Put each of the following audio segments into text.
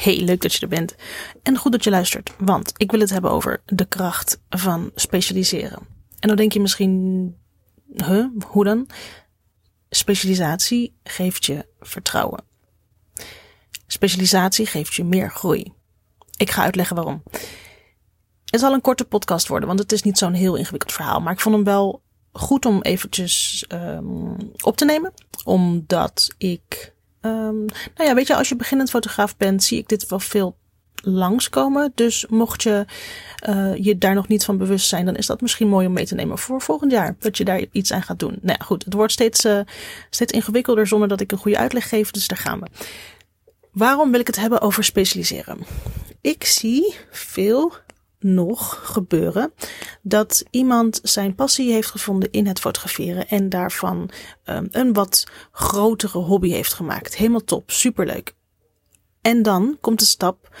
Hey, leuk dat je er bent. En goed dat je luistert, want ik wil het hebben over de kracht van specialiseren. En dan denk je misschien, huh, hoe dan? Specialisatie geeft je vertrouwen. Specialisatie geeft je meer groei. Ik ga uitleggen waarom. Het zal een korte podcast worden, want het is niet zo'n heel ingewikkeld verhaal. Maar ik vond hem wel goed om eventjes um, op te nemen. Omdat ik Um, nou ja, weet je, als je beginnend fotograaf bent, zie ik dit wel veel langskomen. Dus mocht je uh, je daar nog niet van bewust zijn, dan is dat misschien mooi om mee te nemen voor volgend jaar. Dat je daar iets aan gaat doen. Nou ja, goed, het wordt steeds, uh, steeds ingewikkelder zonder dat ik een goede uitleg geef. Dus daar gaan we. Waarom wil ik het hebben over specialiseren? Ik zie veel nog gebeuren dat iemand zijn passie heeft gevonden in het fotograferen en daarvan um, een wat grotere hobby heeft gemaakt. Helemaal top, superleuk. En dan komt de stap,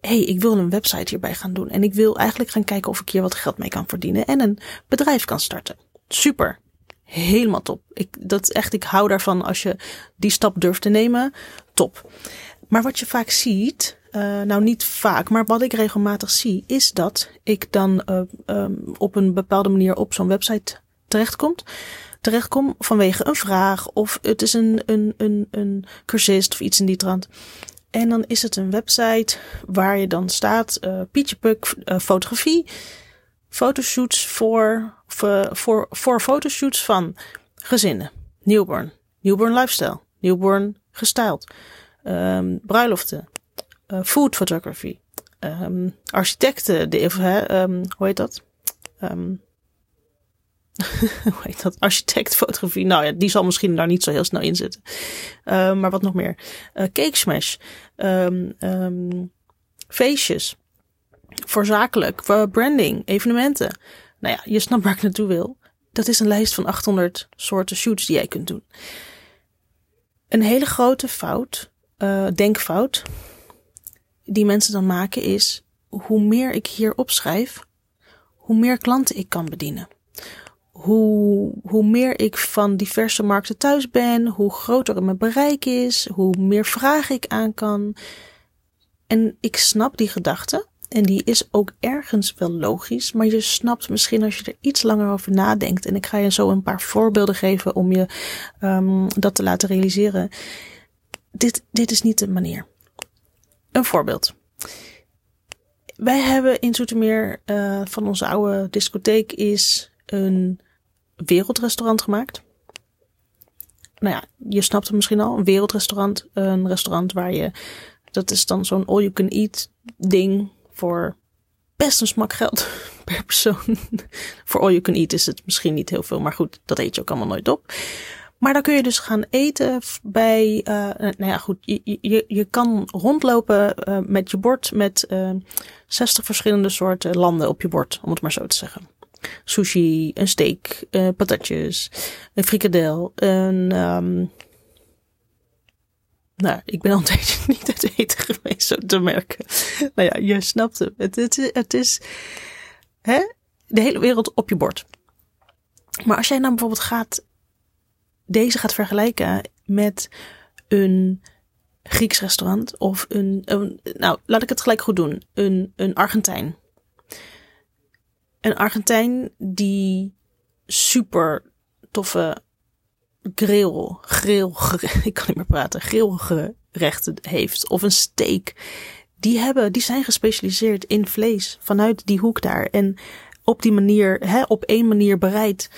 hey, ik wil een website hierbij gaan doen en ik wil eigenlijk gaan kijken of ik hier wat geld mee kan verdienen en een bedrijf kan starten. Super. Helemaal top. Ik, dat echt, ik hou daarvan als je die stap durft te nemen. Top. Maar wat je vaak ziet, uh, nou, niet vaak, maar wat ik regelmatig zie, is dat ik dan uh, um, op een bepaalde manier op zo'n website terechtkomt. Terechtkom vanwege een vraag of het is een, een, een, een cursist of iets in die trant. En dan is het een website waar je dan staat, uh, Pietje Puk, fotografie, fotoshoots voor, voor, voor, voor fotoshoots van gezinnen, newborn, newborn lifestyle, newborn gestyled, um, bruiloften, uh, food photography. Um, architecten, de, um, hoe heet dat? Um, hoe heet dat? Architectfotografie. Nou ja, die zal misschien daar niet zo heel snel in zitten. Maar wat nog meer? Uh, cake smash. Feestjes. Voor zakelijk. Voor branding. Evenementen. Nou ja, je snapt waar ik naartoe wil. Dat is een lijst van 800 soorten shoots die jij kunt doen. Een hele grote fout, uh, denkfout, die mensen dan maken is, hoe meer ik hier opschrijf, hoe meer klanten ik kan bedienen. Hoe, hoe meer ik van diverse markten thuis ben, hoe groter mijn bereik is, hoe meer vragen ik aan kan. En ik snap die gedachte. En die is ook ergens wel logisch, maar je snapt misschien als je er iets langer over nadenkt. En ik ga je zo een paar voorbeelden geven om je um, dat te laten realiseren. Dit, dit is niet de manier. Een voorbeeld. Wij hebben in Zoetermeer uh, van onze oude discotheek is een wereldrestaurant gemaakt. Nou ja, je snapt het misschien al. Een wereldrestaurant. Een restaurant waar je... Dat is dan zo'n all-you-can-eat ding voor best een smak geld per persoon. voor all-you-can-eat is het misschien niet heel veel. Maar goed, dat eet je ook allemaal nooit op. Maar dan kun je dus gaan eten bij, uh, nou ja, goed, je, je, je kan rondlopen uh, met je bord met uh, 60 verschillende soorten landen op je bord, om het maar zo te zeggen. Sushi, een steak, patatjes, een frikadel, een, um, nou, ik ben al niet uit eten geweest, zo te merken. nou ja, je snapt. Het, het, het is, hè, de hele wereld op je bord. Maar als jij nou bijvoorbeeld gaat deze gaat vergelijken met een Grieks restaurant of een, een, nou, laat ik het gelijk goed doen, een, een Argentijn. Een Argentijn die super toffe grill, grill, ik kan niet meer praten, grillgerechten heeft of een steak. Die hebben, die zijn gespecialiseerd in vlees vanuit die hoek daar en op die manier, hè, op één manier bereid.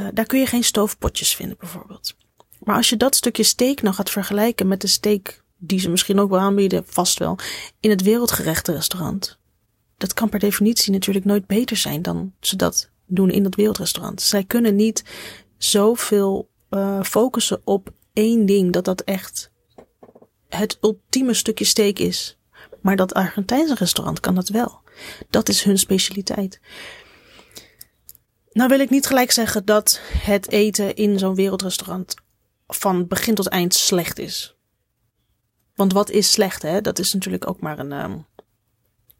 Uh, daar kun je geen stoofpotjes vinden bijvoorbeeld. Maar als je dat stukje steak nou gaat vergelijken met de steak die ze misschien ook wel aanbieden, vast wel, in het wereldgerechte restaurant. Dat kan per definitie natuurlijk nooit beter zijn dan ze dat doen in dat wereldrestaurant. Zij kunnen niet zoveel uh, focussen op één ding, dat dat echt het ultieme stukje steak is. Maar dat Argentijnse restaurant kan dat wel. Dat is hun specialiteit. Nou wil ik niet gelijk zeggen dat het eten in zo'n wereldrestaurant van begin tot eind slecht is. Want wat is slecht, hè? Dat is natuurlijk ook maar een, um,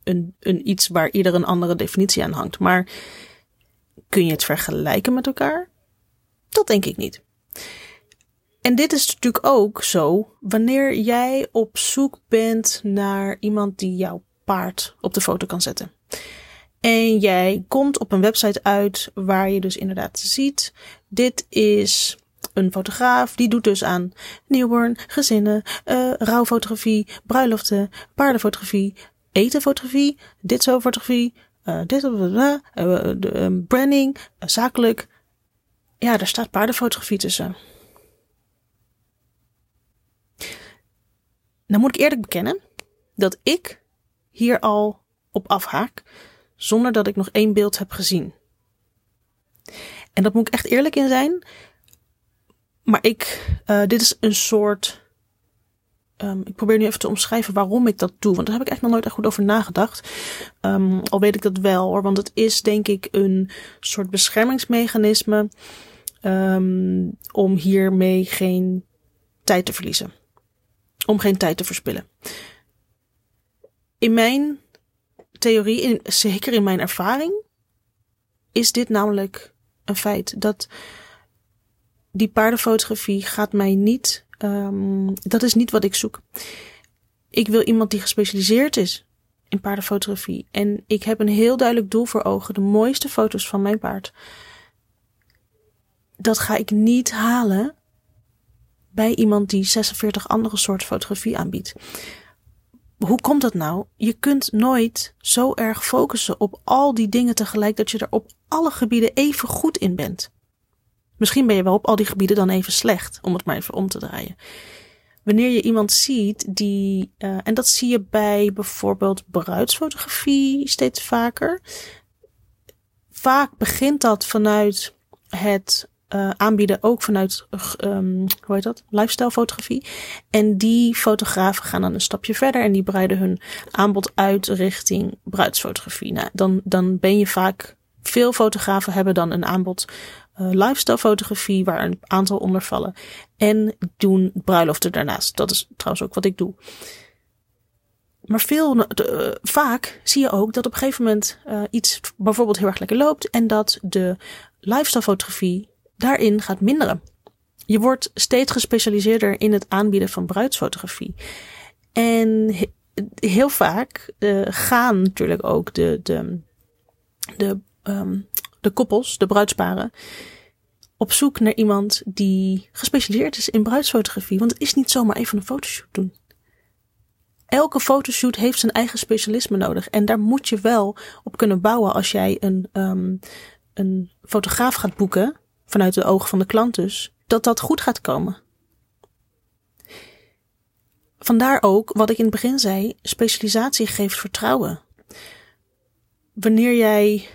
een, een iets waar ieder een andere definitie aan hangt. Maar kun je het vergelijken met elkaar? Dat denk ik niet. En dit is natuurlijk ook zo wanneer jij op zoek bent naar iemand die jouw paard op de foto kan zetten. En jij komt op een website uit waar je dus inderdaad ziet, dit is een fotograaf die doet dus aan newborn, gezinnen, uh, rouwfotografie, bruiloften, paardenfotografie, etenfotografie, dit zo fotografie, dit, uh, branding, zakelijk. Ja, daar staat paardenfotografie tussen. Nou moet ik eerlijk bekennen dat ik hier al op afhaak zonder dat ik nog één beeld heb gezien. En dat moet ik echt eerlijk in zijn. Maar ik, uh, dit is een soort. Um, ik probeer nu even te omschrijven waarom ik dat doe. Want daar heb ik echt nog nooit echt goed over nagedacht. Um, al weet ik dat wel hoor. Want het is denk ik een soort beschermingsmechanisme. Um, om hiermee geen tijd te verliezen. Om geen tijd te verspillen. In mijn theorie, in, zeker in mijn ervaring, is dit namelijk een feit. Dat die paardenfotografie gaat mij niet. Um, dat is niet wat ik zoek. Ik wil iemand die gespecialiseerd is in paardenfotografie. En ik heb een heel duidelijk doel voor ogen: de mooiste foto's van mijn paard. Dat ga ik niet halen bij iemand die 46 andere soorten fotografie aanbiedt. Hoe komt dat nou? Je kunt nooit zo erg focussen op al die dingen tegelijk dat je er op alle gebieden even goed in bent. Misschien ben je wel op al die gebieden dan even slecht, om het maar even om te draaien. Wanneer je iemand ziet die, uh, en dat zie je bij bijvoorbeeld bruidsfotografie steeds vaker. Vaak begint dat vanuit het uh, aanbieden ook vanuit, um, hoe heet dat, lifestyle fotografie. En die fotografen gaan dan een stapje verder en die breiden hun aanbod uit richting bruidsfotografie. Nou, dan, dan ben je vaak, veel fotografen hebben dan een aanbod uh, lifestyle fotografie waar een aantal onder vallen. En doen bruiloften daarnaast. Dat is trouwens ook wat ik doe. Maar veel, uh, vaak zie je ook dat op een gegeven moment iets bijvoorbeeld heel erg lekker loopt. En dat de lifestyle fotografie daarin gaat minderen. Je wordt steeds gespecialiseerder in het aanbieden van bruidsfotografie. En heel vaak uh, gaan natuurlijk ook de, de, de, um, de koppels, de bruidsparen, op zoek naar iemand die gespecialiseerd is in bruidsfotografie. Want het is niet zomaar even een fotoshoot doen. Elke fotoshoot heeft zijn eigen specialisme nodig. En daar moet je wel op kunnen bouwen als jij een, um, een fotograaf gaat boeken vanuit de ogen van de klant dus, dat dat goed gaat komen. Vandaar ook wat ik in het begin zei: specialisatie geeft vertrouwen. Wanneer jij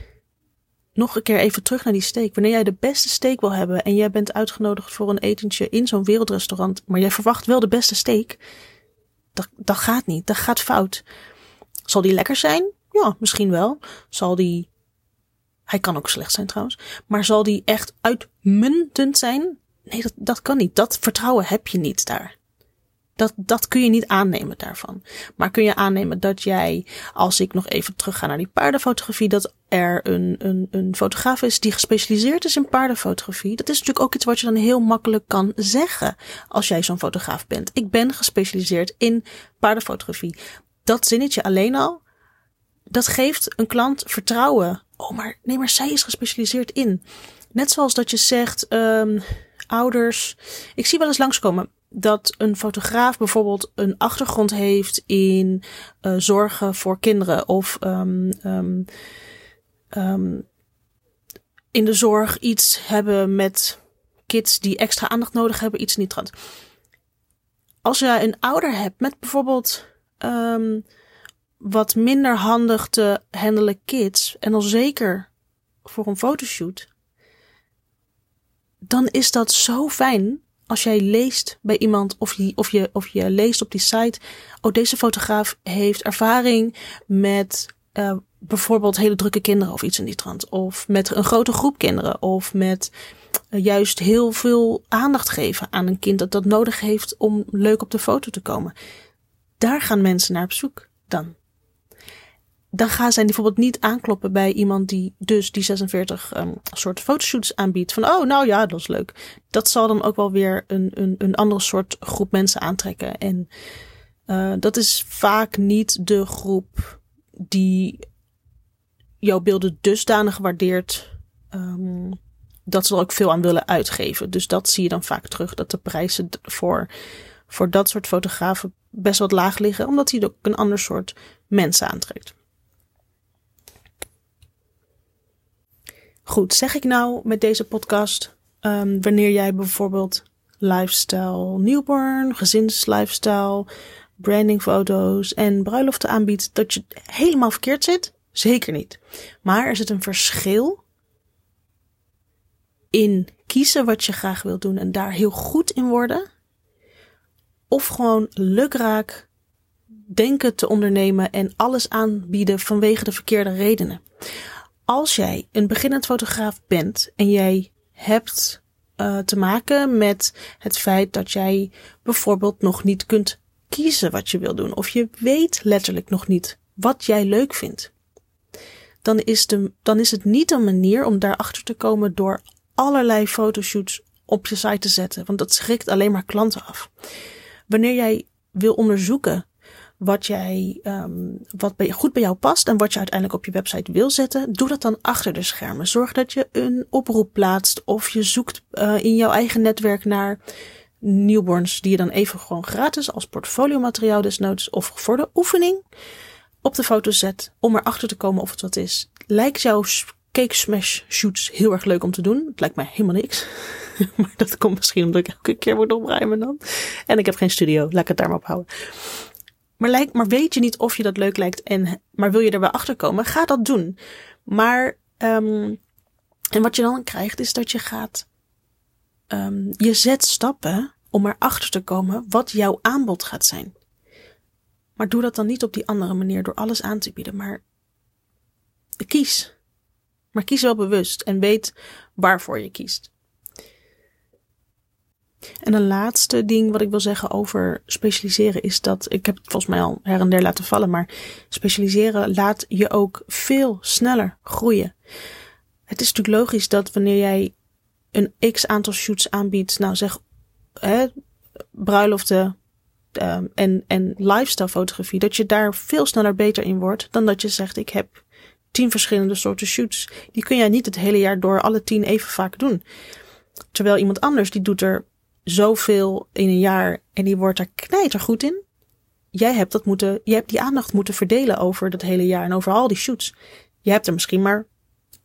nog een keer even terug naar die steak. Wanneer jij de beste steak wil hebben en jij bent uitgenodigd voor een etentje in zo'n wereldrestaurant, maar jij verwacht wel de beste steak, dat, dat gaat niet. Dat gaat fout. Zal die lekker zijn? Ja, misschien wel. Zal die hij kan ook slecht zijn trouwens. Maar zal die echt uitmuntend zijn? Nee, dat, dat kan niet. Dat vertrouwen heb je niet daar. Dat, dat kun je niet aannemen daarvan. Maar kun je aannemen dat jij, als ik nog even terug ga naar die paardenfotografie, dat er een, een, een fotograaf is die gespecialiseerd is in paardenfotografie. Dat is natuurlijk ook iets wat je dan heel makkelijk kan zeggen als jij zo'n fotograaf bent. Ik ben gespecialiseerd in paardenfotografie. Dat zinnetje alleen al, dat geeft een klant vertrouwen oh, maar nee, maar zij is gespecialiseerd in. Net zoals dat je zegt, um, ouders. Ik zie wel eens langskomen dat een fotograaf bijvoorbeeld een achtergrond heeft in uh, zorgen voor kinderen of um, um, in de zorg iets hebben met kids die extra aandacht nodig hebben, iets niet trans. Als je een ouder hebt met bijvoorbeeld wat minder handig te handelen kids. En al zeker voor een fotoshoot. Dan is dat zo fijn als jij leest bij iemand of je, of je, of je leest op die site. Oh, deze fotograaf heeft ervaring met uh, bijvoorbeeld hele drukke kinderen of iets in die trant. Of met een grote groep kinderen. Of met uh, juist heel veel aandacht geven aan een kind dat dat nodig heeft om leuk op de foto te komen. Daar gaan mensen naar op zoek dan. Dan gaan zij bijvoorbeeld niet aankloppen bij iemand die dus die 46 um, soort fotoshoots aanbiedt. Van oh, nou ja, dat is leuk. Dat zal dan ook wel weer een, een, een andere soort groep mensen aantrekken. En uh, dat is vaak niet de groep die jouw beelden dusdanig waardeert. Um, dat ze er ook veel aan willen uitgeven. Dus dat zie je dan vaak terug. Dat de prijzen voor, voor dat soort fotografen best wat laag liggen. Omdat hij ook een ander soort mensen aantrekt. Goed, zeg ik nou met deze podcast, um, wanneer jij bijvoorbeeld lifestyle newborn, gezinslifestyle, brandingfoto's en bruiloften aanbiedt, dat je helemaal verkeerd zit? Zeker niet. Maar er zit een verschil in kiezen wat je graag wilt doen en daar heel goed in worden. Of gewoon lukraak denken te ondernemen en alles aanbieden vanwege de verkeerde redenen als jij een beginnend fotograaf bent en jij hebt uh, te maken met het feit dat jij bijvoorbeeld nog niet kunt kiezen wat je wil doen, of je weet letterlijk nog niet wat jij leuk vindt, dan is, de, dan is het niet een manier om daarachter te komen door allerlei fotoshoots op je site te zetten, want dat schrikt alleen maar klanten af. Wanneer jij wil onderzoeken wat jij, um, wat bij, goed bij jou past en wat je uiteindelijk op je website wil zetten, doe dat dan achter de schermen. Zorg dat je een oproep plaatst of je zoekt uh, in jouw eigen netwerk naar newborns die je dan even gewoon gratis als portfolio materiaal desnoods of voor de oefening op de foto zet om erachter te komen of het wat is. Lijkt jouw cake smash shoots heel erg leuk om te doen? Het lijkt mij helemaal niks. maar dat komt misschien omdat ik elke keer moet opruimen dan. En ik heb geen studio. Laat ik het daar maar op houden. Maar, lijkt, maar weet je niet of je dat leuk lijkt en maar wil je er wel achter komen, ga dat doen. Maar um, en wat je dan krijgt is dat je gaat um, je zet stappen om erachter te komen wat jouw aanbod gaat zijn. Maar doe dat dan niet op die andere manier door alles aan te bieden, maar kies. Maar kies wel bewust en weet waarvoor je kiest. En een laatste ding wat ik wil zeggen over specialiseren is dat, ik heb het volgens mij al her en der laten vallen, maar specialiseren laat je ook veel sneller groeien. Het is natuurlijk logisch dat wanneer jij een x aantal shoots aanbiedt, nou zeg, hè, bruiloften um, en, en lifestyle fotografie, dat je daar veel sneller beter in wordt dan dat je zegt, ik heb tien verschillende soorten shoots. Die kun jij niet het hele jaar door alle tien even vaak doen. Terwijl iemand anders die doet er zoveel in een jaar en die wordt er knijtergoed in. Jij hebt dat moeten, jij hebt die aandacht moeten verdelen over dat hele jaar en over al die shoots. Je hebt er misschien maar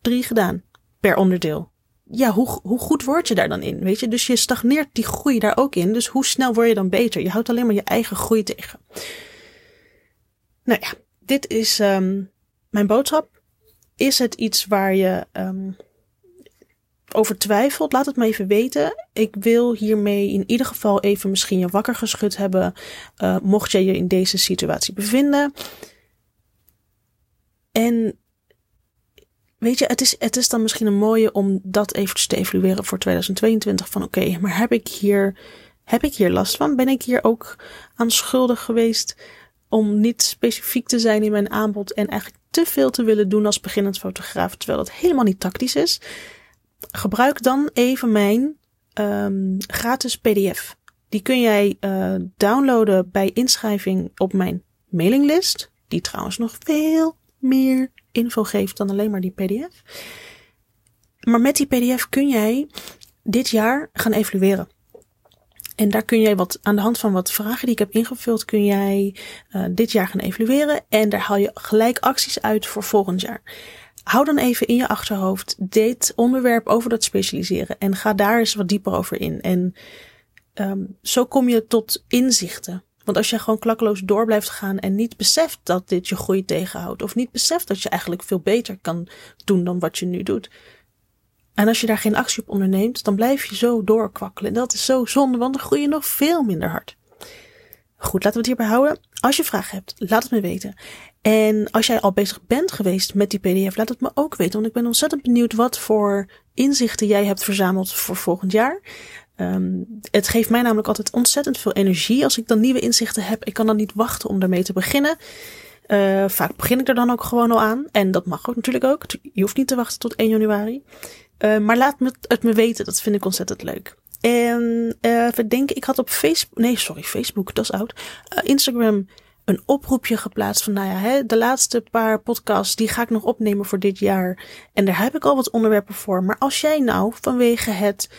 drie gedaan per onderdeel. Ja, hoe, hoe goed word je daar dan in? Weet je, dus je stagneert die groei daar ook in. Dus hoe snel word je dan beter? Je houdt alleen maar je eigen groei tegen. Nou ja, dit is um, mijn boodschap. Is het iets waar je um, over twijfelt, laat het me even weten. Ik wil hiermee in ieder geval even misschien je wakker geschud hebben, uh, mocht jij je in deze situatie bevinden. En weet je, het is, het is dan misschien een mooie om dat eventjes te evalueren voor 2022. Van oké, maar heb ik hier, heb ik hier last van? Ben ik hier ook aan schuldig geweest om niet specifiek te zijn in mijn aanbod en eigenlijk te veel te willen doen als beginnend fotograaf, terwijl dat helemaal niet tactisch is? Gebruik dan even mijn um, gratis PDF. Die kun jij uh, downloaden bij inschrijving op mijn mailinglist. Die trouwens nog veel meer info geeft dan alleen maar die PDF. Maar met die PDF kun jij dit jaar gaan evalueren. En daar kun jij wat aan de hand van wat vragen die ik heb ingevuld, kun jij uh, dit jaar gaan evalueren. En daar haal je gelijk acties uit voor volgend jaar hou dan even in je achterhoofd dit onderwerp over dat specialiseren en ga daar eens wat dieper over in. En um, zo kom je tot inzichten. Want als je gewoon klakkeloos door blijft gaan en niet beseft dat dit je groei tegenhoudt, of niet beseft dat je eigenlijk veel beter kan doen dan wat je nu doet. En als je daar geen actie op onderneemt, dan blijf je zo doorkwakkelen. En dat is zo zonde, want dan groei je nog veel minder hard. Goed, laten we het hierbij houden. Als je vragen hebt, laat het me weten. En als jij al bezig bent geweest met die PDF, laat het me ook weten. Want ik ben ontzettend benieuwd wat voor inzichten jij hebt verzameld voor volgend jaar. Um, het geeft mij namelijk altijd ontzettend veel energie als ik dan nieuwe inzichten heb. Ik kan dan niet wachten om daarmee te beginnen. Uh, vaak begin ik er dan ook gewoon al aan. En dat mag ook natuurlijk ook. Je hoeft niet te wachten tot 1 januari. Uh, maar laat het me weten. Dat vind ik ontzettend leuk. En uh, even denken, ik had op Facebook, nee sorry, Facebook, dat is oud. Instagram een oproepje geplaatst van, nou ja, hè, de laatste paar podcasts, die ga ik nog opnemen voor dit jaar. En daar heb ik al wat onderwerpen voor. Maar als jij nou vanwege het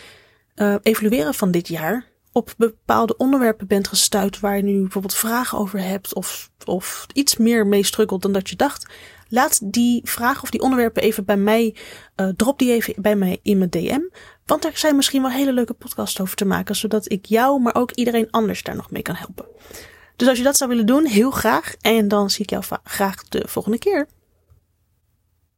uh, evalueren van dit jaar op bepaalde onderwerpen bent gestuurd waar je nu bijvoorbeeld vragen over hebt of, of iets meer mee struggelt dan dat je dacht, laat die vragen of die onderwerpen even bij mij, uh, drop die even bij mij in mijn DM. Want er zijn misschien wel hele leuke podcasts over te maken, zodat ik jou, maar ook iedereen anders daar nog mee kan helpen. Dus als je dat zou willen doen, heel graag. En dan zie ik jou graag de volgende keer.